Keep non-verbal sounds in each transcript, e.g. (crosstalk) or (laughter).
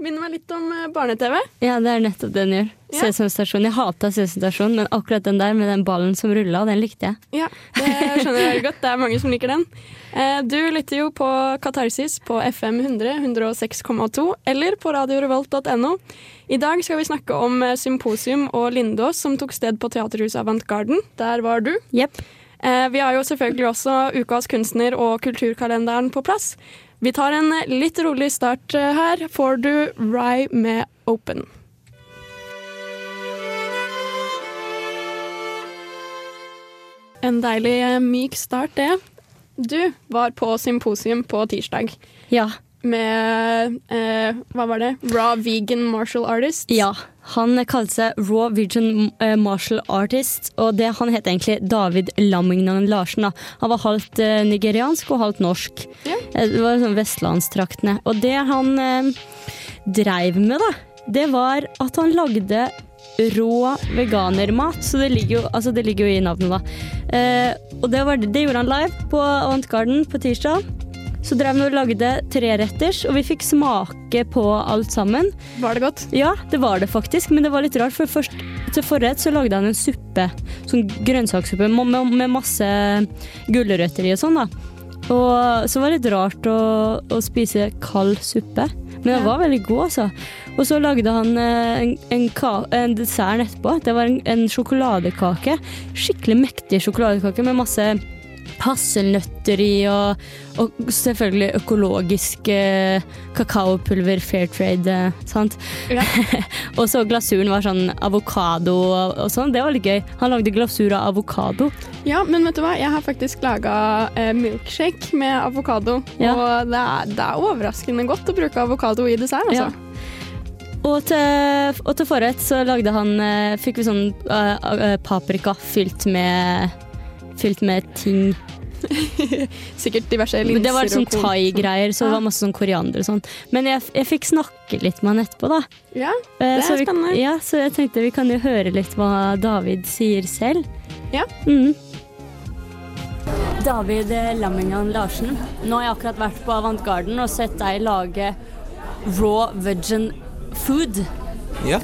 Minner meg litt om eh, barne-TV. Ja, det er nettopp det den gjør. Ja. Sesamstasjon. Jeg hata Sesamstasjon, men akkurat den der med den ballen som rulla, den likte jeg. Ja, det skjønner jeg godt. Det er mange som liker den. Eh, Du lytter jo på Katarsis på FM 100, 106,2 eller på radiorevolt.no. I dag skal vi snakke om eh, symposium og Lindås som tok sted på Teaterhuset Avantgarden. Der var du. Eh, Vi har jo selvfølgelig også Ukas kunstner og kulturkalenderen på plass. Vi tar en litt rolig start eh, her. Får du Rye med Open. En deilig eh, myk start, det. Du var på symposium på tirsdag Ja. Med eh, Hva var det? Raw Vegan Martial Artist. Ja. Han kalte seg Raw Virgin eh, Martial Artist, og det han het egentlig David Lammington Larsen. Da. Han var halvt eh, nigeriansk og halvt norsk. Ja. Eh, Det var sånn vestlandstraktene. Og det han eh, dreiv med, da, det var at han lagde rå veganermat. Så det ligger jo, altså det ligger jo i navnet, da. Eh, og det, var, det gjorde han live på Avantgarden på tirsdag. Så drev vi og lagde treretters, og vi fikk smake på alt sammen. Var det godt? Ja, det var det faktisk, men det var litt rart. For først til forrett så lagde han en suppe, sånn grønnsakssuppe med, med, masse gulrøtter i og sånn, da. Og så var det litt rart å, å spise kald suppe. Men den var veldig god, altså. Og så lagde han eh, en, en, en dessert etterpå. Det var en, en sjokoladekake. Skikkelig mektig sjokoladekake med masse hasselnøtter i, og, og selvfølgelig økologisk kakaopulver, fair trade, sant. Ja. (laughs) og så glasuren var sånn avokado og, og sånn. Det var litt gøy. Han lagde glasur av avokado. Ja, men vet du hva? Jeg har faktisk laga eh, milkshake med avokado. Ja. Og det er, det er overraskende godt å bruke avokado i dessert, altså. Og til, og til forrett så lagde han eh, Fikk vi sånn uh, uh, paprika fylt med Fylt med ting. (laughs) Sikkert diverse linser det var sånn thai-greier, så det var masse sånn koriander og sånn. Men jeg, jeg fikk snakke litt med han etterpå, da. Ja, Eh, Det er så vi, spennende. Ja, så jeg tenkte vi kan jo høre litt hva David sier selv. Ja. Mm. David Lammingan Larsen, nå har jeg akkurat vært på Avantgarden og sett deg lage raw vegan food. Ja.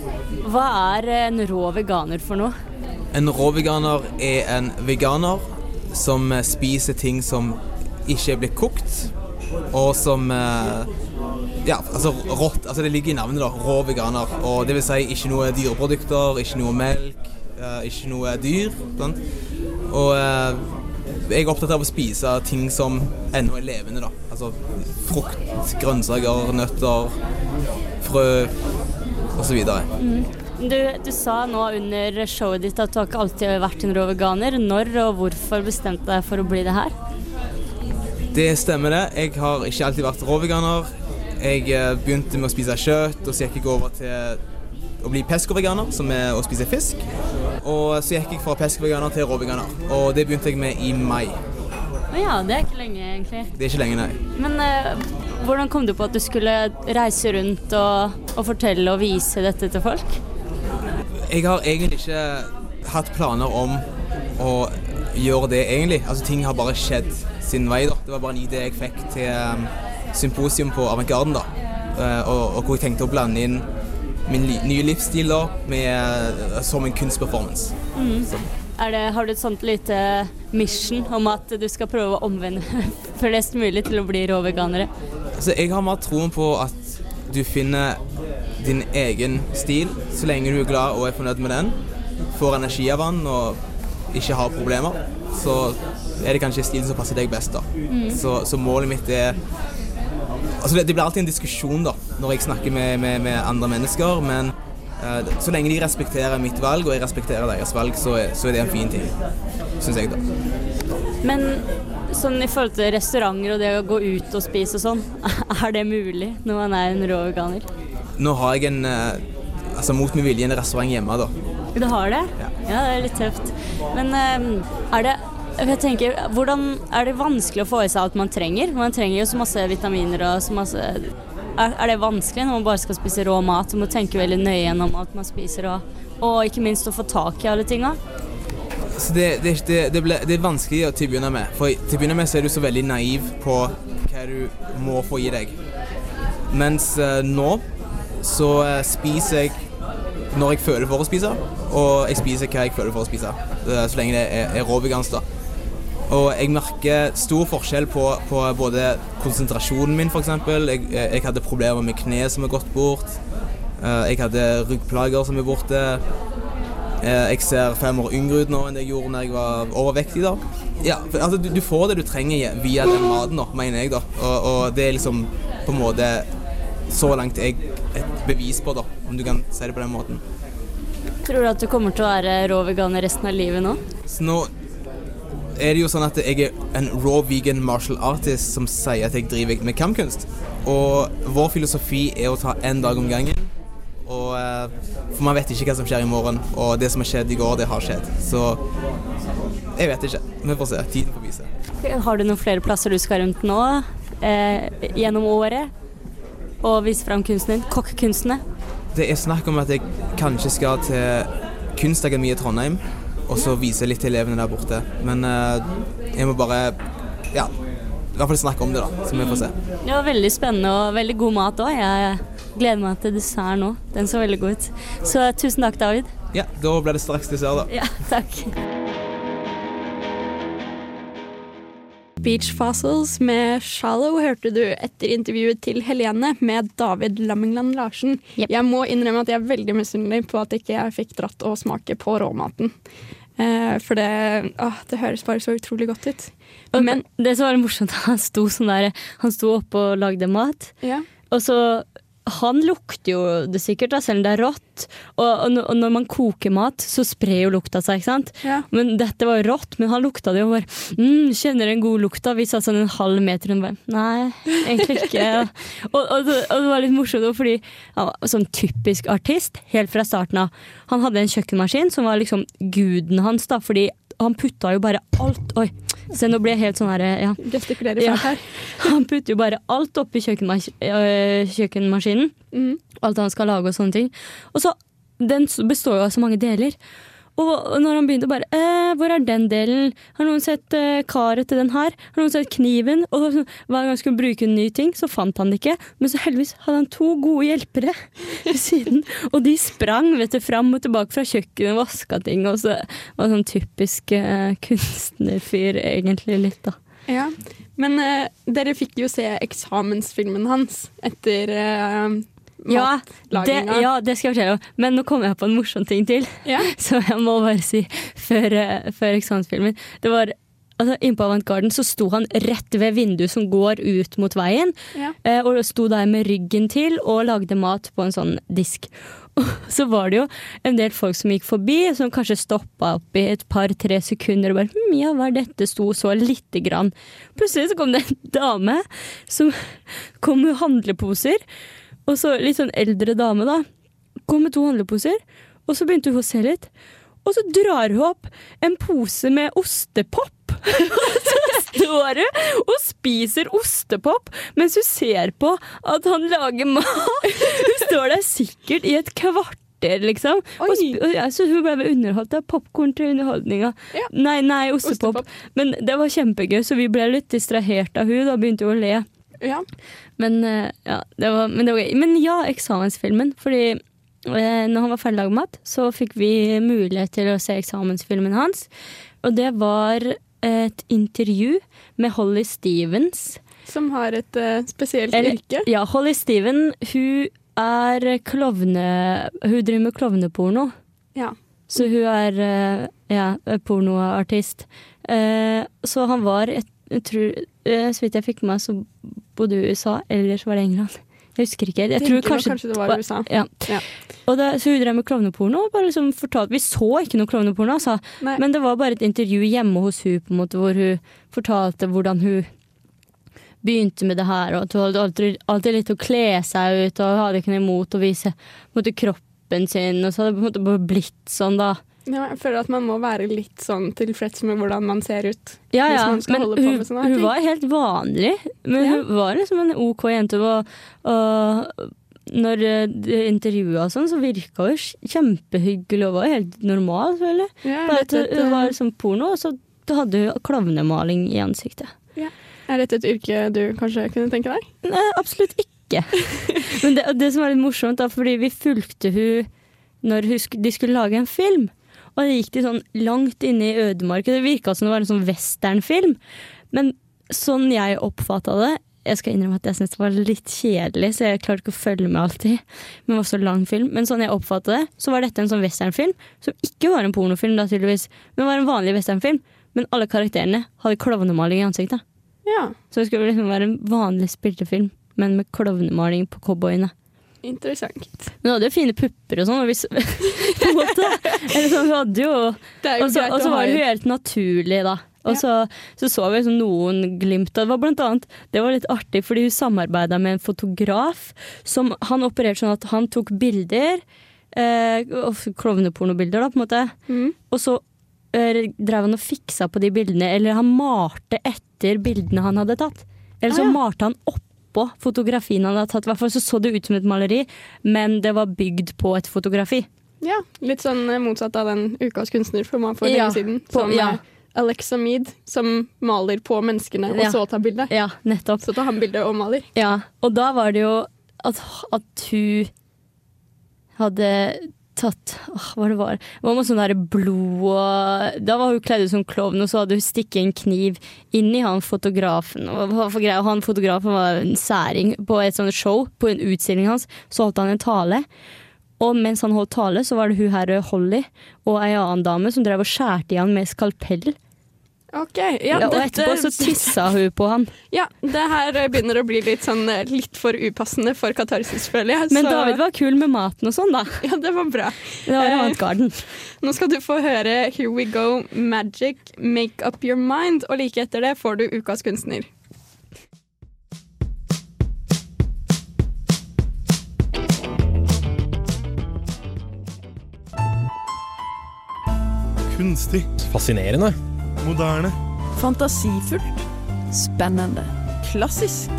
Hva er en rå veganer for noe? En rå veganer er en veganer som eh, spiser ting som ikke er blitt kokt, og som eh, Ja, altså rått. Altså det ligger i navnet, da. Rå veganer. Og det vil si ikke noe dyreprodukter, ikke noe melk, eh, ikke noe dyr. Sant? Og jeg er opptatt av å spise ting som ennå er levende, da. Altså frukt, grønnsaker, nøtter, frø osv. Du, du sa nå under showet ditt at du har ikke alltid vært en rå veganer. Når og hvorfor bestemte du deg for å bli det her? Det stemmer det. Jeg har ikke alltid vært råveganer. Jeg eh, begynte med å spise kjøtt, og så gikk jeg over til å bli peskoveganer, som er å spise fisk. Og så gikk jeg fra peskoveganer til råveganer, og det begynte jeg med i mai. Ja, det er ikke lenge egentlig. Det er ikke lenge, nei. Men eh, hvordan kom du på at du skulle reise rundt og, og fortelle og vise dette til folk? Jeg har egentlig ikke hatt planer om å gjøre det, egentlig. Altså, ting har bare skjedd sin vei, da. Det var bare en idé jeg fikk til um, symposium på Avantgarden, da. Uh, og, og hvor jeg tenkte å blande inn min li nye livsstil da, med, uh, som en kunstperformance. Mm. Er det, har du et sånt lite mission om at du skal prøve å omvende (laughs) flest mulig til å bli rå veganere? altså, jeg har mer troen på at du finner din egen stil, så lenge du er glad og er fornøyd med den. Får energi av den og ikke har problemer, så er det kanskje stilen som passer deg best. da. Så, så målet mitt er Altså, det, det blir alltid en diskusjon da, når jeg snakker med, med, med andre mennesker, men uh, så lenge de respekterer mitt valg, og jeg respekterer deres valg, så er, så er det en fin ting, syns jeg. da. Men sånn i forhold til restauranter og det å gå ut og spise og sånn, (laughs) er det mulig når man er en rå veganer? Nå har jeg en eh, altså mot min vilje en restaurant hjemme, da. Du har det? Ja. det er litt tøft. Men eh, er det jeg tenker, hvordan Er det vanskelig å få i seg alt man trenger? Man trenger jo så masse vitaminer og så masse er, det vanskelig når man bare skal spise rå mat? Du må tenke veldig nøye gjennom alt man spiser, og, og ikke minst å få tak i alle tinga. Så det, det, det, ble, det er vanskelig til å begynne med. For til å begynne med så er du så veldig naiv på hva du må få i deg. Mens eh, nå så eh, spiser jeg når jeg føler for å spise, og jeg spiser hva jeg føler for å spise. eh, Så lenge det er, er råvegansk, da. Og jeg merker stor forskjell på, på både konsentrasjonen min, f.eks. Jeg, jeg hadde problemer med kne som er gått bort. Eh, Jeg hadde ryggplager som er borte. Eh, Jeg ser fem år yngre ut nå enn det jeg gjorde når jeg var overvektig. da. Ja, altså, du, du får det du trenger via den maten, da, mener jeg. da. Og, og det er liksom på en måte så langt jeg bevis på, da, om du kan si det på den måten. Tror du at du kommer til å være rå veganer resten av livet nå? Så nå er det jo sånn at jeg er en raw vegan martial artist som sier at jeg driver med kampkunst. Og vår filosofi er å ta én dag om gangen. Og, eh, for man vet ikke hva som skjer i morgen, og det som har skjedd i går, det har skjedd. Så jeg vet ikke. Vi får se. Tiden får vise. Har du noen flere plasser du skal rundt nå eh, gjennom året? Og vise fram kunsten din? Kokkekunstene? Det er snakk om at jeg kanskje skal til Kunstakademiet i Trondheim, og så vise litt til elevene der borte. Men eh, jeg må bare ja, i hvert fall snakke om det, da, så vi får se. Det var veldig spennende og veldig god mat òg. Jeg gleder meg til dessert nå. Den så veldig god ut. Så tusen takk, David. Ja, da blir det straks dessert, da. Ja, takk. Beach Fossils med 'Shallow' hørte du etter intervjuet til Helene med David Lammingland Larsen. Yep. Jeg må innrømme at jeg er veldig misunnelig på at ikke jeg fikk dratt og smake på råmaten. Eh, for det, åh, det høres bare så utrolig godt ut. Men det som var morsomt, (laughs) han sto sånn der Han sto oppe og lagde mat, ja, og så han lukter jo det sikkert, da, selv om det er rått. Og, og, og når man koker mat, så sprer jo lukta seg, ikke sant. ja. Men dette var jo rått, men han lukta det jo bare mm, Kjenner den gode lukta? Vi satt sånn en halv meter og bare Nei, egentlig ikke. og, og, det- var litt morsomt, fordi han var sånn typisk artist helt fra starten av. Han hadde en kjøkkenmaskin som var liksom guden hans, da, fordi han putta jo bare alt Oi, se nå ble jeg helt sånn her, ja. Gestikulerer fælt her. (laughs) Han putter jo bare alt oppi kjøkkenmas øh, kjøkkenmaskinen. Mm. Alt han skal lage og sånne ting. Og så, Den består jo av så mange deler. Og når han begynte bare eh, 'Hvor er den delen? Har noen sett eh, karet til den her? Har noen sett kniven?' Og hver gang han skulle bruke en ny ting, så fant han det ikke. Men så heldigvis hadde han to gode hjelpere (laughs) ved siden. Og de sprang vet du, fram og tilbake fra kjøkkenet og vaska ting. Og så var sånn typisk eh, kunstnerfyr, egentlig litt, da. Ja. Men eh, dere fikk jo se eksamensfilmen hans etter Ja det, ja, det skal jeg fortelle om. Men nå kommer jeg på en morsom ting til. Ja. (laughs) Så jeg må bare si før, eh, før eksamensfilmen. Det var altså, Inne på Avantgarden så sto han rett ved vinduet som går ut mot veien. Ja. eh, Og sto der med ryggen til og lagde mat på en sånn disk. (laughs) Og så var det jo en del folk som gikk forbi, som kanskje stoppa opp i et par-tre sekunder og bare hm, ja, hva er dette? Sto så lite grann. Plutselig så kom det en dame som (laughs) kom med handleposer. Og så litt sånn eldre dame, da. Kom med to handleposer, og så begynte hun å se litt. Og så drar hun opp en pose med ostepop. Og (laughs) så står hun og spiser ostepop mens hun ser på at han lager mat. Hun står der sikkert i et kvarter, liksom. Og og jeg syns hun ble underholdt av popkorn til underholdninga. Ja. Nei, nei, ostepop. Ostepop. Men det var kjempegøy, så vi ble litt distrahert av hun Da begynte hun å le. Ja. Men, eh, ja, det var, men det var gøy. Men ja, eksamensfilmen. Fordi eh, når han var ferdig laget mat, så fikk vi mulighet til å se eksamensfilmen hans. Og det var et intervju med Holly Stevens. Som har et uh, spesielt Eller- yrke. Ja, Holly Steven, hun er klovne... Hun driver med klovneporno. Ja. Så hun er uh, ja, pornoartist. Uh, så han var et, jeg tror, eh, Så vidt jeg fikk med meg, så bodde hun i USA, eller så var det England. Jeg husker ikke. Jeg tror kanskje, kanskje det var i USA. Ja. Ja. Det, så hun drev med klovneporno. liksom fortalt vi så ikke noe klovneporno, altså. Men det var bare et intervju hjemme hos hun måte, hvor hun fortalte hvordan hun begynte med det her. Og at hun alltid, alltid litt å kle seg ut, og hadde ikke noe imot å vise måte, kroppen sin. Og så hadde det på en måte bare blitt sånn, da. Ja, jeg føler at man må være litt sånn tilfreds med hvordan man ser ut. Ja, ja, men hun, hun var helt vanlig. Men Ja. hun var liksom en OK jente. Og, og når eh, det intervjuet sånn, så virka hun kjempehyggelig og var helt normal, selvfølgelig. Ja, Bare at hun var som porno, og så hadde hun klovnemaling i ansiktet. er dette et yrke du kanskje kunne tenke deg? Nei, absolutt ikke. (laughs) Men det, det som er litt morsomt, da, fordi vi fulgte hun når hun, de skulle lage en film. Og da gikk de sånn langt inne i ødemarka. Det virka som det var en sånn westernfilm. Men sånn jeg oppfatta det Jeg skal innrømme at jeg syntes det var litt kjedelig, så jeg klarte ikke å følge med alltid. Men det var så lang film. Men sånn jeg oppfatta det, så var dette en sånn westernfilm som ikke var en pornofilm, da tydeligvis, men var en vanlig westernfilm. Men alle karakterene hadde klovnemaling i ansiktet. Ja, Så det skulle liksom være en vanlig spillefilm, men med klovnemaling på cowboyene. interessant. Men hun hadde jo fine pupper og sånn. Og vi, s- (laughs) (laughs) på en måte. Eller hun hadde jo Og så så var det jo helt naturlig, da. Og så, så så vi liksom noen glimt. Det var blant annet Det var litt artig, fordi hun samarbeida med en fotograf som Han opererte sånn at han tok bilder. Eh, Klovnepornobilder, da, på en måte. Mm. Og så eh, drev han og fiksa på de bildene, eller han malte etter bildene han hadde tatt. Eller så Ah, ja. malte han oppå fotografien han hadde tatt. I hvert fall så så det ut som et maleri, men det var bygd på et fotografi. Ja, litt sånn eh, motsatt av den Ukas kunstner for, meg for Ja, lenge siden. på- Som ja. eh, Alexa Mead, som maler på menneskene, og Ja. så tar bilde. Ja, nettopp. Så tar han bilde og maler. Ja, og da var det jo at, at hun hadde tatt åh, Hva det var Det var sånn blod og Da var hun kledd ut som klovn, og så hadde hun stikket en kniv inn i han fotografen. Og han fotografen var en særing på et sånt show, på en utstilling hans. Så holdt han en tale. Og mens han holdt tale, så var det hun her Holly og ei annen dame som drev og skjærte i han med skalpell. Ok, Ja, ja, og dette- etterpå så tissa hun på han. Ja, det her begynner å bli litt sånn eh, litt for upassende for katarsis, føler jeg. Men David var kul med maten og sånn, da. Ja, det var bra. Det var Eh, garden. Nå skal du få høre Here We Go Magic, Make Up Your Mind, og like etter det får du Ukas kunstner. Kunstig. Fascinerende. Moderne. Fantasifullt. Spennende. Klassisk.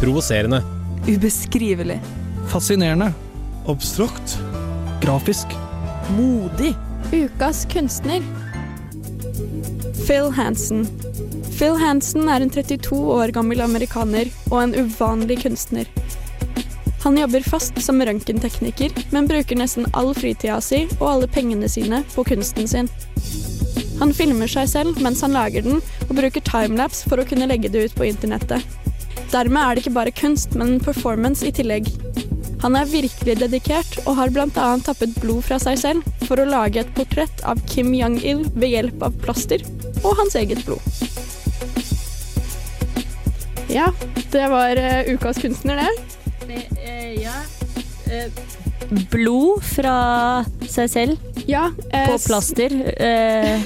Provoserende. Ubeskrivelig. Fascinerende. Abstrakt. Grafisk. Modig. Ukas kunstner. Phil Hansen. Phil Hansen er en 32 år gammel amerikaner og en uvanlig kunstner. Han jobber fast som røntgentekniker, men bruker nesten all fritida si og alle pengene sine på kunsten sin. Han filmer seg selv mens han lager den, og bruker timelapse for å kunne legge det ut på internettet. Dermed er det ikke bare kunst, men en performance i tillegg. Han er virkelig dedikert, og har bl.a. tappet blod fra seg selv for å lage et portrett av Kim Jong-il ved hjelp av plaster og hans eget blod. Ja, det var uh, ukas kunstner, det. Ja, Blod fra seg selv Ja, eh, på plaster. (laughs) Eh,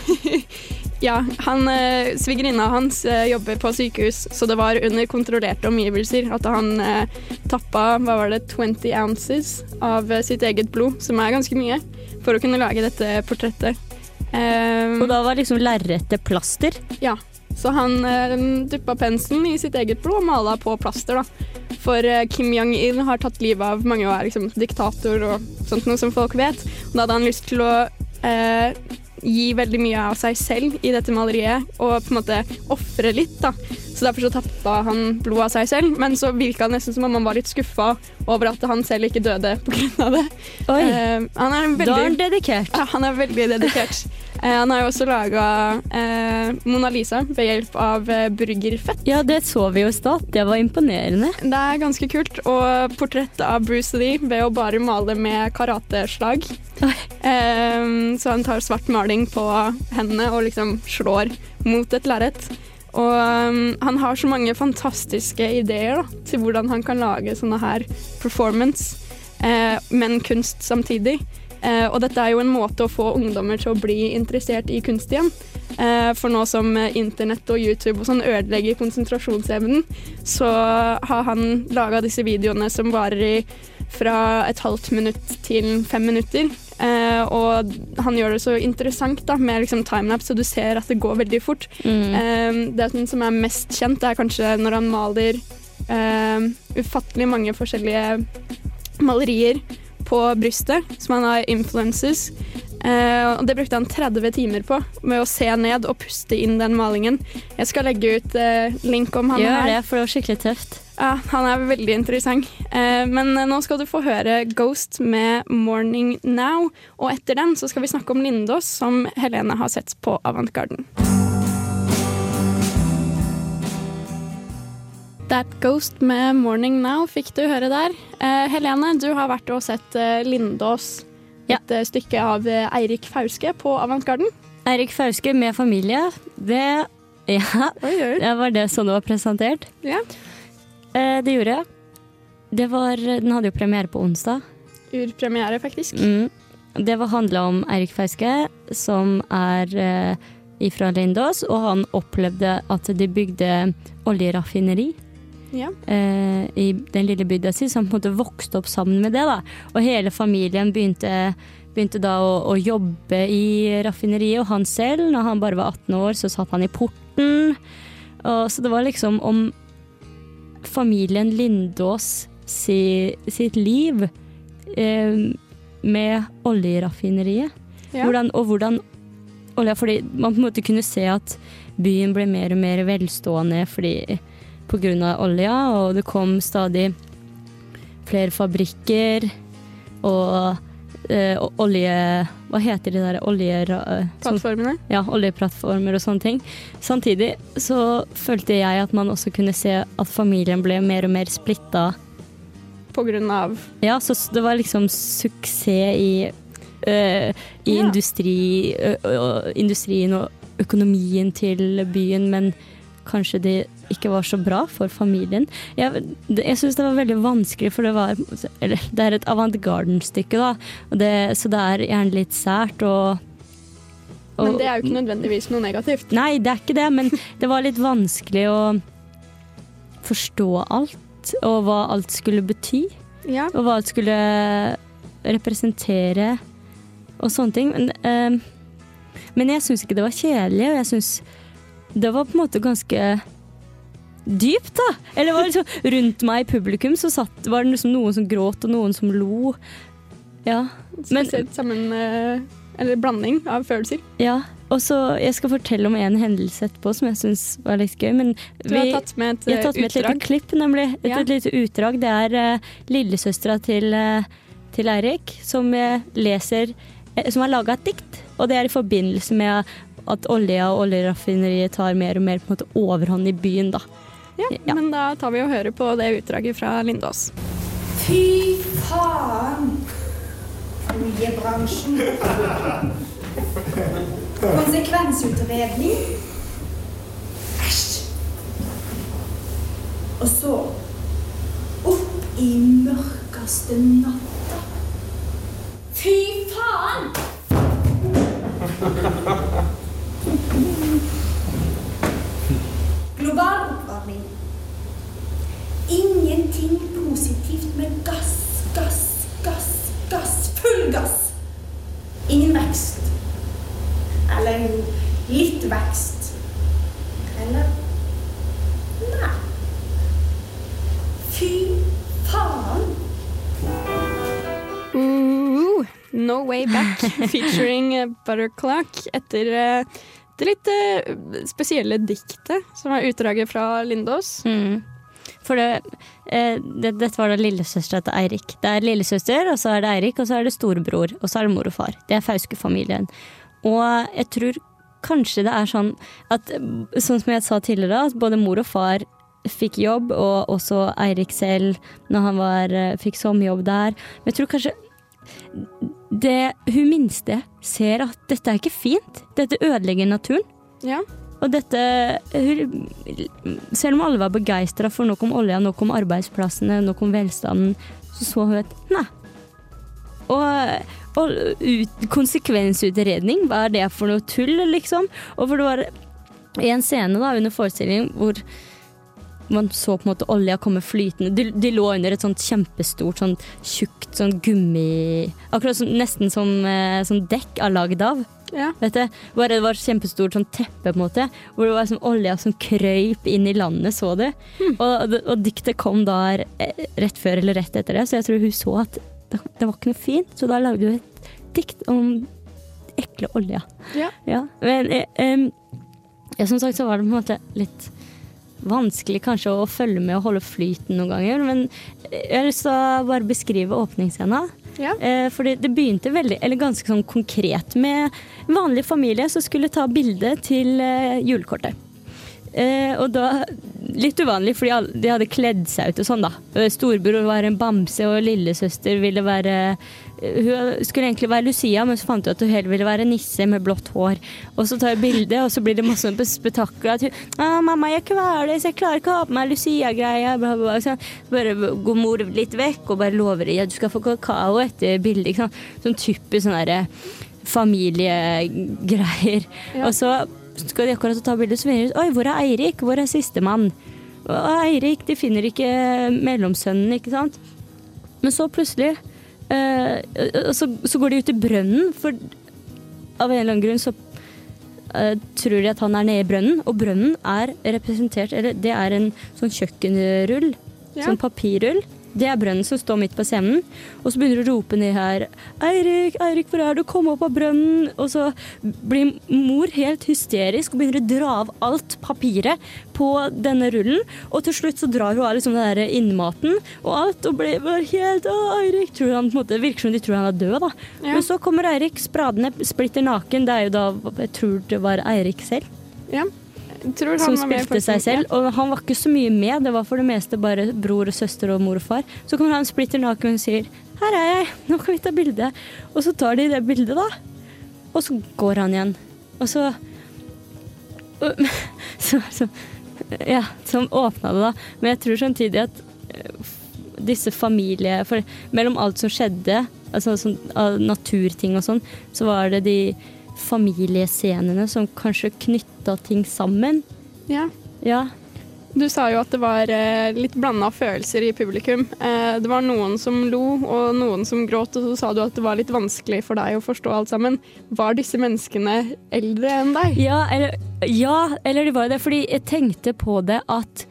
Ja, han, eh, Svigerinna hans eh, jobber på sykehus, så det var under kontrollerte omgivelser at han eh, tappa hva var det, 20 ounces av eh, sitt eget blod, som er ganske mye, for å kunne lage dette portrettet. Eh, og da var liksom lerretet plaster. Ja, så han eh, duppa penselen i sitt eget blod og mala på plaster, da. For eh, Kim Jong-il har tatt livet av mange og er liksom diktator og sånt noe som folk vet. Og da hadde han lyst til å eh, gi veldig mye av seg selv i dette maleriet og på en måte ofre litt, da. Så derfor så tappa han blod av seg selv, men så virka det nesten som om han var litt skuffa over at han selv ikke døde pga. det. Oi, uh, han er veldig, da er han dedikert. ja, han er veldig dedikert. uh, han har jo også laga uh, Mona Lisa ved hjelp av eh, burgerfett. Ja, det så vi jo i stad. Det var imponerende. Det er ganske kult. Og portrett av Bruce Lee ved å bare male med karateslag. Eh, så han tar svart maling på hendene og liksom slår mot et lerret. Og um, han har så mange fantastiske ideer da, til hvordan han kan lage sånne her performance, eh, men kunst samtidig. Eh, og dette er jo en måte å få ungdommer til å bli interessert i kunst igjen. Eh, for nå som eh, internett og YouTube og sånn ødelegger konsentrasjonsevnen, så har han laga disse videoene som varer i fra et halvt minutt til fem minutter. Eh, og han gjør det så interessant da, med liksom timelapse, så du ser at det går veldig fort. Mm. Eh, det som som er mest kjent, er kanskje når han maler eh, ufattelig mange forskjellige malerier på brystet, som han har influences. Eh, og det brukte han 30 timer på, med å se ned og puste inn den malingen. Jeg skal legge ut eh, link om han Gjør her. det, for det var skikkelig tøft. Ja, han er veldig interessant. Eh, men nå skal du få høre Ghost med 'Morning Now'. Og etter den så skal vi snakke om Lindås, som Helene har sett på Avantgarden. That Ghost med 'Morning Now' fikk du høre der. Eh, Helene, du har vært og sett Lindås. Et eh, stykke av eh, Eirik Fauske på Avantgarden. Eirik Fauske med familie, det Ja, Oi, oi. det var det som det var presentert. Ja. Eh, det gjorde jeg. Det var, den hadde jo premiere på onsdag. Urpremiere, faktisk. Mm. Det var handla om Eirik Fauske, som er eh, ifra Lindås, og han opplevde at de bygde oljeraffineri Ja. eh, i den lille bygda si, han på en måte vokste opp sammen med det. da. Og hele familien begynte, begynte da å, å jobbe i raffineriet, og han selv, når han bare var 18 år, så satt han i porten. Og, så det var liksom om familien Lindås si, sitt liv eh, med oljeraffineriet. Ja. Hvordan, og hvordan olja, fordi man på en måte kunne se at byen ble mer og mer velstående fordi av olja, og det kom stadig flere fabrikker og eh, olje... Hva heter de der olje... eh, Plattformene. ja, oljeplattformer og sånne ting. Samtidig så følte jeg at man også kunne se at familien ble mer og mer splitta. På grunn av Ja, så det var liksom suksess i, øh, i Ja. industri, ø, ø, industrien og økonomien til byen, men kanskje det ikke var så bra for familien. Jeg, jeg syns det var veldig vanskelig, for det var Eller det er et avantgarden-stykke, da, og det, så det er gjerne litt sært og, og Men det er jo ikke nødvendigvis noe negativt. Nei, det er ikke det, men det var litt vanskelig å forstå alt, og hva alt skulle bety, Ja. og hva alt skulle representere, og sånne ting. Men, eh, men jeg syns ikke det var kjedelig, og jeg syns det var på en måte ganske dypt, da. Eller var liksom, rundt meg i publikum så satt, var det liksom noen som gråt, og noen som lo. Ja. Men- sammen Eller blanding av følelser. ja. Og så, Jeg skal fortelle om en hendelse etterpå som jeg syns var litt gøy. Men Du har tatt med et jeg har tatt med et lite klipp, nemlig. Et, Ja. et lite utdrag. Det er uh, lillesøstera til, uh, til Eirik som uh, leser uh, Som har laga et dikt. Og det er i forbindelse med at olja og oljeraffineriet tar mer og mer på en måte overhånd i byen, da. Ja, Ja. Men da tar vi og hører på det utdraget fra Lindås. Fy faen! Oljebransjen. Konsekvensutredning. Æsj. Og så opp i mørkeste natta. Fy faen! Global oppvarming. Ingenting positivt med gass, gass, gass, gass. Full gass. Ingen vekst. Eller litt vekst. Eller Nei. Fy faen. Uh, no Way Back (laughs) featuring Butterclock etter eh, det litt eh, spesielle diktet som er utdraget fra Lindås. Mm. For det, eh, det, dette var da lillesøstera til Eirik. Det er lillesøster, og så er det Eirik, og så er det storebror, og så er det mor og far. Det er Fauske-familien. Og jeg tror kanskje det er sånn at Sånn som jeg sa tidligere, at både mor og far fikk jobb, og også Eirik selv, når han var, eh, fikk sommerjobb der. Men jeg tror kanskje det hun minste ser at dette er ikke fint. Dette ødelegger naturen. Ja. Og dette hun- Selv om alle var begeistra for noe om olja, noe om arbeidsplassene, Noe om velstanden, så så hun et nei. Og, og ut, konsekvensutredning, hva er det for noe tull, liksom? Og for det var en scene da under forestillingen hvor man så på en måte olja komme flytende. De, de lå under et sånt kjempestort, sånn tjukt sånn gummi Akkurat som, nesten som eh, sånn dekk er lagd av. ja. Vet du, bare det var et kjempestort sånn teppe, på en måte, hvor det var sånn olja som krøyp inn i landet, så du. Og, og diktet kom da eh, rett før eller rett etter det, så jeg tror hun så at det, det var ikke noe fint, så da lagde hun et dikt om ekle olja. Ja. Men eh, ja, som sagt så var det på en måte litt vanskelig kanskje å følge med og holde flyten noen ganger. Men jeg har lyst til å bare beskrive åpningsscena. Ja. Eh, fordi det begynte veldig, eller ganske sånn konkret med en vanlig familie som skulle ta bilde til eh, julekortet. Eh, og da, litt uvanlig, fordi de hadde kledd seg ut og sånn, da. Storbror var en bamse, og lillesøster ville være Hun skulle egentlig være Lucia, men så fant hun at hun heller ville være nisse med blått hår. Og så tar hun bilde, og så blir det masse sånn spetakkel. At hun 'Mamma, jeg kveles, jeg klarer ikke å ha på meg Lucia-greia'. bare går mor litt vekk og bare lover ja, du skal få kakao etter bildet. Sånn typisk sånn derre familiegreier. Ja. Og så skal de akkurat ta bilde, så finner de ut Oi, hvor er Eirik? Hvor er sistemann? Og Eirik, de finner ikke mellomsønnen, ikke sant? Men så plutselig eh, så, så går de ut i brønnen, for av en eller annen grunn så uh, tror de at han er nede i brønnen, og brønnen er representert Eller det er en sånn kjøkkenrull. Ja. Sånn papirrull. Det er brønnen som står midt på scenen. Og så begynner du å rope ned her 'Eirik, Eirik, hvor er du? Kom opp av brønnen!' Og så blir mor helt hysterisk og begynner å dra av alt papiret på denne rullen. Og til slutt så drar hun av liksom den der innmaten og alt, og blir bare helt 'Å, Eirik!' Tror han, på en måte, virker som de tror han er død, da. Ja. Men så kommer Eirik spradende, splitter naken. Det er jo da Jeg tror det var Eirik selv Ja. Som spilte seg selv. Og han var ikke så mye med, det var for det meste bare bror og søster og mor og far. Så kommer han splitter naken og sier 'Her er jeg, nå kan vi ta bilde'. Og så tar de det bildet, da. Og så går han igjen. Og så (laughs) så, så Ja, som åpna det, da. Men jeg tror samtidig at eh, disse familie... For mellom alt som skjedde, altså sånn, naturting og sånn, så var det de familiescenene som kanskje knytta ting sammen. Ja. Ja. Du sa jo at det var eh, litt blanda følelser i publikum. Eh, det var noen som lo, og noen som gråt, og så sa du at det var litt vanskelig for deg å forstå alt sammen. Var disse menneskene eldre enn deg? Ja, eller, ja, eller det var det. Fordi jeg tenkte på det at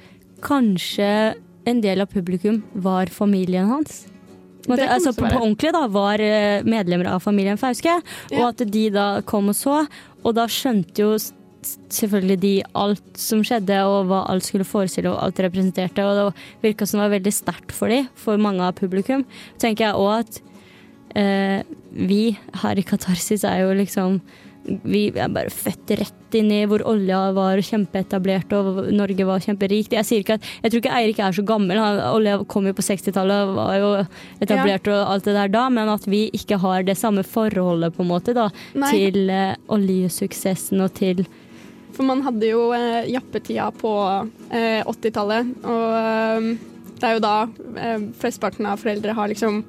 kanskje en del av publikum var familien hans. Det altså på, på ordentlig da, var eh, medlemmer av familien Fauske. Og at de da kom og så, og da skjønte jo selvfølgelig de alt som skjedde, og hva alt skulle forestille og alt representerte. Og det virka som det var veldig sterkt for de, for mange av publikum. Tenker jeg òg at eh, vi her i Katarsis er jo liksom vi er bare født rett inn i hvor olja var kjempeetablert og Norge var kjemperikt. Jeg sier ikke at, jeg tror ikke Eirik er så gammel, han, olja kom jo på 60-tallet og var jo etablert og alt det der da, men at vi ikke har det samme forholdet på en måte da, Nei. til uh, oljesuksessen og til For man hadde jo uh, jappetida på uh, 80-tallet, og eh, det er jo da eh, flesteparten av foreldre har liksom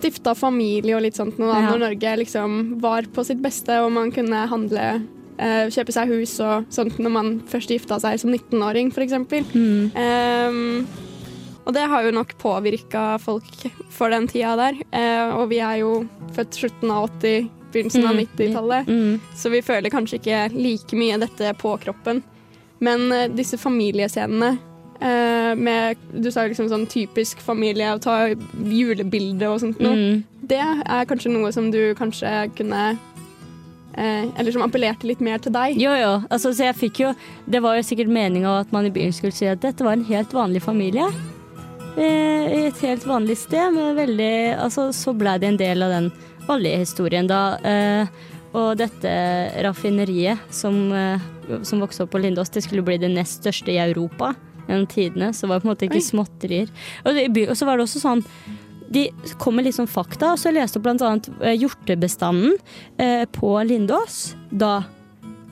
stifta familie og litt sånt da, Ja. når Norge liksom var på sitt beste og man kunne handle eh, kjøpe seg hus og sånt når man først gifta seg som 19-åring, f.eks. mm, Um, og det har jo nok påvirka folk for den tida der. Uh, og vi er jo født slutten av 80, begynnelsen av Mm, 90-tallet. mm, Så vi føler kanskje ikke like mye dette på kroppen. Men uh, disse familiescenene med Du sa liksom sånn typisk familie, å ta julebilde og sånt noe. mm. Det er kanskje noe som du kanskje kunne eh, Eller som appellerte litt mer til deg. Jo, jo. Altså, så jeg fikk jo Det var jo sikkert meninga at man i byen skulle si at dette var en helt vanlig familie. Eh, et helt vanlig sted, men veldig Altså, så ble det en del av den oljehistorien da. Eh, og dette raffineriet som, eh, som vokste opp på Lindås, det skulle bli det nest største i Europa gjennom tidene. Så var det på en måte ikke Oi. småtterier. Og, det, og så var det også sånn de kom med litt sånn fakta, og så leste jeg annet eh, hjortebestanden eh, på Lindås da.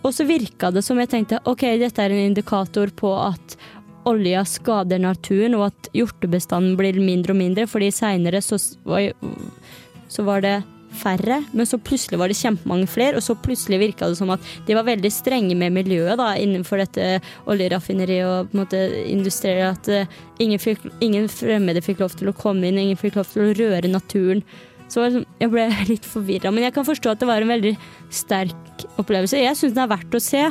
Og så virka det som jeg tenkte ok, dette er en indikator på at olja skader naturen, og at hjortebestanden blir mindre og mindre, fordi seinere så, så var det færre, men så plutselig var det kjempemange flere, og så plutselig virka det som at de var veldig strenge med miljøet da, innenfor dette oljeraffineriet og på en måte industriet, at uh, ingen, fikk, ingen fremmede fikk lov til å komme inn, ingen fikk lov til å røre naturen. Så sånn- jeg ble (laughs) litt forvirra, men jeg kan forstå at det var en veldig sterk opplevelse. Jeg syns den er verdt å se.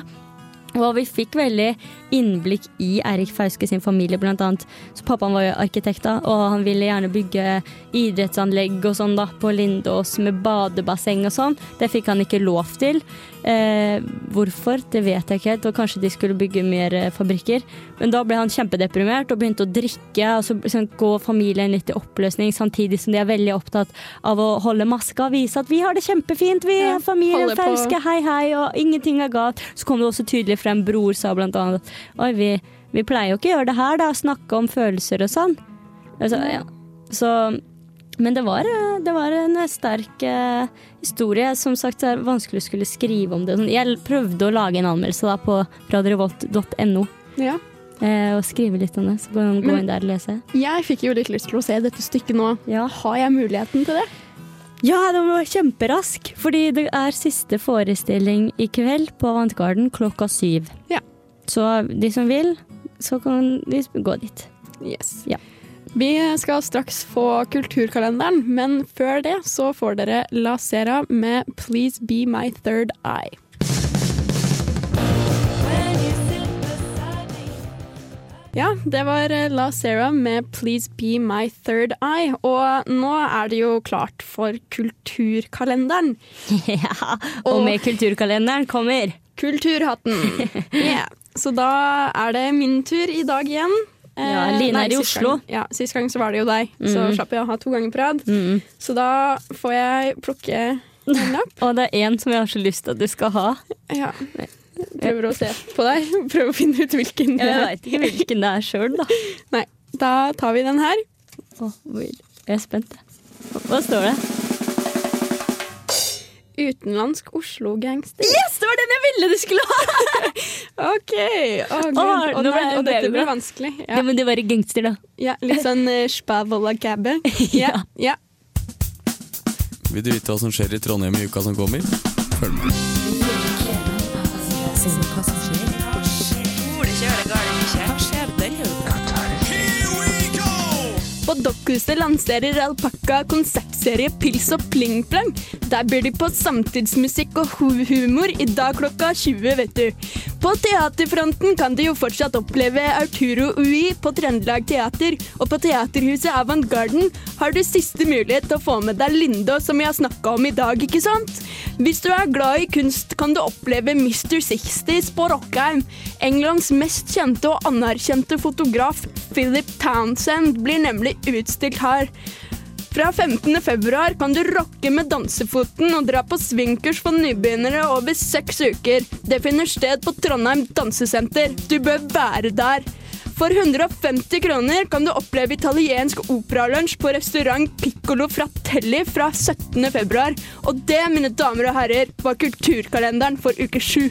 Og vi fikk veldig innblikk i Eirik Fauske sin familie, blant annet. Så pappaen var jo arkitekt, da, og han ville gjerne bygge idrettsanlegg og sånn da, på Lindås med badebasseng og sånn. Det fikk han ikke lov til. Eh, hvorfor, det vet jeg ikke helt, og kanskje de skulle bygge mer eh, fabrikker. Men da ble han kjempedeprimert og begynte å drikke, og så liksom, går familien litt i oppløsning, samtidig som de er veldig opptatt av å holde maska og vise at vi har det kjempefint, vi Ja, er familien Fauske, hei hei, og ingenting er galt. Så kom det også tydelig frem, bror sa blant annet Oi, vi, vi pleier jo ikke å gjøre det her, da, snakke om følelser og sånn. Altså, ja. Så men det var, eh, det var en sterk eh, historie. Som sagt, det er vanskelig å skulle skrive om det. Sånn, Jeg prøvde å lage en anmeldelse da, på radiorevolt.no. Ja. Eh, og skrive litt om det. Så gå, gå inn der og lese. Jeg fikk jo litt lyst til å se dette stykket nå. Ja. Har jeg muligheten til det? Ja, den var kjemperask, fordi det er siste forestilling i kveld på Vantgarden klokka syv. Ja. Så de som vil, så kan de gå dit. Yes. Ja. Vi skal straks få kulturkalenderen, men før det så får dere La Sera med 'Please Be My Third Eye'. Ja, det var eh, La Sera med 'Please Be My Third Eye'. Og nå er det jo klart for kulturkalenderen. (laughs) ja, og med kulturkalenderen kommer Kulturhatten. (laughs) Yeah. Så da er det min tur i dag igjen. Eh, Ja, Line er i Oslo. Gang, ja, Sist gang så var det jo deg, så Mhm. slapp jeg å ha to ganger på rad. mm. Så da får jeg plukke en lapp. (laughs) Og det er én som jeg har så lyst til at du skal ha. Ja. Prøver å se på deg, (laughs) prøver å finne ut hvilken det Jeg veit ikke hvilken det er sjøl, da. (laughs) Nei, da tar vi den her. Å, Jeg er spent. Hva står det? Utenlandsk Oslo-gangster. Yes, det var den jeg ville du skulle ha! (laughs) OK. Oh, Gud. oh, Å, nå ble og dette blir vanskelig. Ja, Det må det være gangster, da. ja, litt sånn uh, spavola-cabbe. Ja, ja. Vil du vite hva som skjer i Trondheim i uka som kommer? Følg med. På Dokkhuset lanserer Alpakka konsertserie Pils og Pling Plang. Der byr de på samtidsmusikk og humor i dag klokka 20, vet du. På teaterfronten kan du jo fortsatt oppleve Arturo Ui på Trøndelag Teater, og på Teaterhuset Avantgarden har du siste mulighet til å få med deg Lindå, som vi har snakka om i dag, ikke sant? Hvis du er glad i kunst, kan du oppleve Mr. 60s på Rockheim. Englands mest kjente og anerkjente fotograf Philip Townsend blir nemlig utstilt her. Fra 15. februar kan du rocke med dansefoten og dra på svinkurs for nybegynnere over seks uker. Det finner sted på Trondheim dansesenter. Du bør være der. For 150 kroner kan du oppleve italiensk operalunsj på restaurant Piccolo Fratelli fra 17. februar. Og det, mine damer og herrer, var kulturkalenderen for uke sju.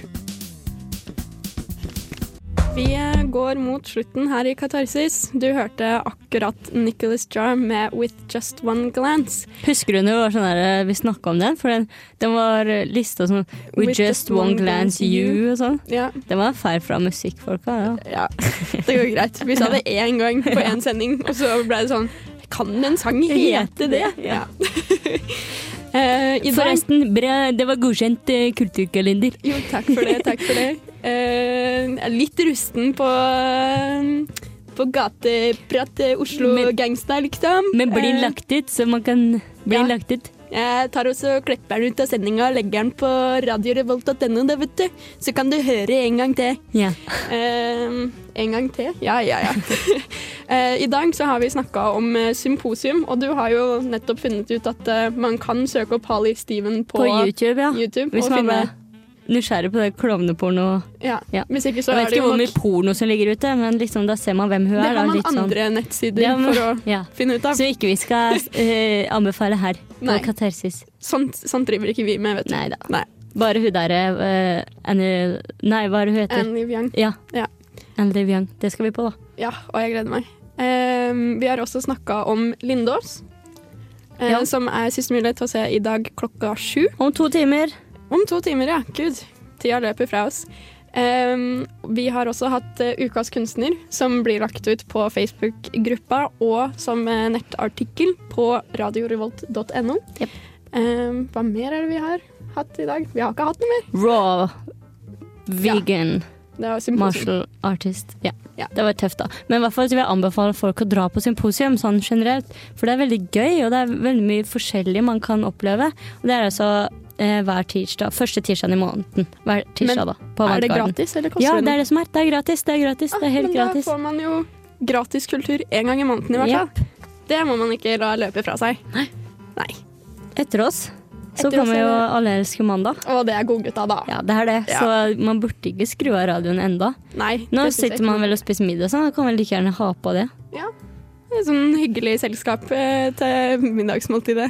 Vi eh, går mot slutten her i Katarsis. Du hørte akkurat Nicholas Jar med 'With Just One Glance'. Husker du når var sånn der, vi snakka om den? For den, den var lista sånn With, just, one glance you og sånn. Ja, Det var feil fra musikkfolka. Ja. ja, det går greit. Vi sa det én gang på (laughs) én sending, og så ble det sånn Kan en sang hete det? Ja. (laughs) Eh, Forresten, bra, det var godkjent eh, kulturkalender. jo, takk for det. Takk for det. Eh, litt rusten på eh, på gateprat Oslo-gangster, liksom. Men blir Eh, lagt ut, så man kan bli ja. lagt ut? Jeg tar også klipper den ut av sendinga og legger den på radiorevolt.no, da, vet du. Så kan du høre en gang til. Ja. Eh, en gang til? Ja, ja, ja. (laughs) Eh, I dag så har vi snakka om symposium, og du har jo nettopp funnet ut at man kan søke opp Harley Steven på, På YouTube, ja. YouTube Hvis man finne nysgjerrig på det klovneporno ja. Ja. Hvis ikke så Jeg vet det ikke hvor nok mye porno som ligger ute, men liksom, da ser man hvem hun Det er. har da, man litt sånn. andre nettsider Det har man- for å (laughs) ja. finne ut av. Så ikke vi skal uh, anbefale her Nei. Sånt, sånt driver ikke vi med, vet du. Nei da. Nei. Bare hun derre uh, Annie Nei, hva er det hun heter? Annie Liv Young. Ja. Ja. Annie Liv Young. Det skal vi på, da. Ja, og jeg gleder meg. Uh, vi har også snakka om Lindås, eh, Ja. som er siste mulighet til å se i dag klokka sju. Om to timer. Om to timer, ja. Gud. Tida løper fra oss. Um, vi har også hatt uh, Ukas kunstner, som blir lagt ut på Facebook-gruppa og som uh, nettartikkel på radiorevolt.no. Yep. Um, hva mer er det vi har hatt i dag? Vi har ikke hatt noe mer. Raw. Vegan. Var. Martial artist. Ja. Ja. Det var tøft, da. Men i hvert fall vil jeg anbefale folk å dra på symposium sånn generelt. For det er veldig gøy, og det er veldig mye forskjellig man kan oppleve. Og det er altså eh, hver tirsdag. Første tirsdag i måneden. Hver tirsdag, Men da. På Er det gratis, eller koster Ja, det det er det som er. Det er gratis. Det er gratis. Det er helt men gratis. da får man jo gratis kultur én gang i måneden, i hvert fall. Det må man ikke la løpe fra seg. Nei. Nei. Etter oss så Etter kommer er jo Alle elsker mandag. Og det er godgutta, da. Ja, det er det. Ja. Så man burde ikke skru av radioen enda. Nei, Nå sitter man vel og spiser middag, så man kan vel like gjerne ha på det. Det er Sånn hyggelig selskap eh, til middagsmåltidet.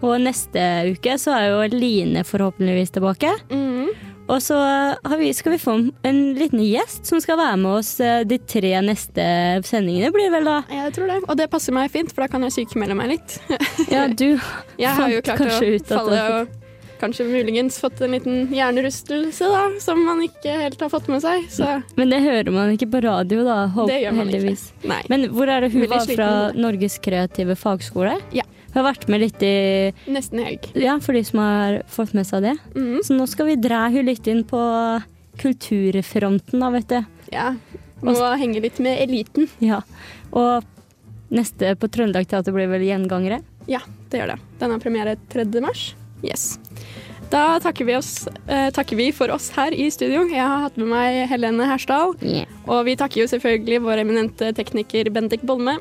Og neste uke så er jo Line forhåpentligvis tilbake. Mm. Og så har vi, skal vi få en liten gjest som skal være med oss eh, de tre neste sendingene, blir det vel da? Jeg tror det. Og det passer meg fint, for da kan jeg sykemelde meg litt. (laughs) Ja, du (laughs) Jeg har jo klart å falle og kanskje muligens fått en liten hjernerystelse, da, som man ikke helt har fått med seg. Så Men det hører man ikke på radio, da. Håp, det gjør man heldigvis. ikke. Nei. Men hvor er det hun var fra. Norges kreative fagskole? Ja. Hun har vært med litt i Nesten helg. Ja, for de som har fått med seg det. Mm. Så nå skal vi dra hun litt inn på kulturfronten, da, vet du. Ja. Må henge litt med eliten. Ja. Og neste på Trøndelag Teater blir vel Gjengangere? Ja, det gjør det. Den har premiere 3. mars. Yes. Da takker vi, oss, eh, takker vi for oss her i studio. Jeg har hatt med meg Helene Hersdal. Og vi takker jo selvfølgelig vår eminente tekniker Bendik Bolme.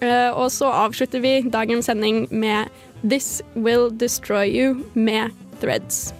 Eh, og så avslutter vi dagens sending med This Will Destroy You med Threads.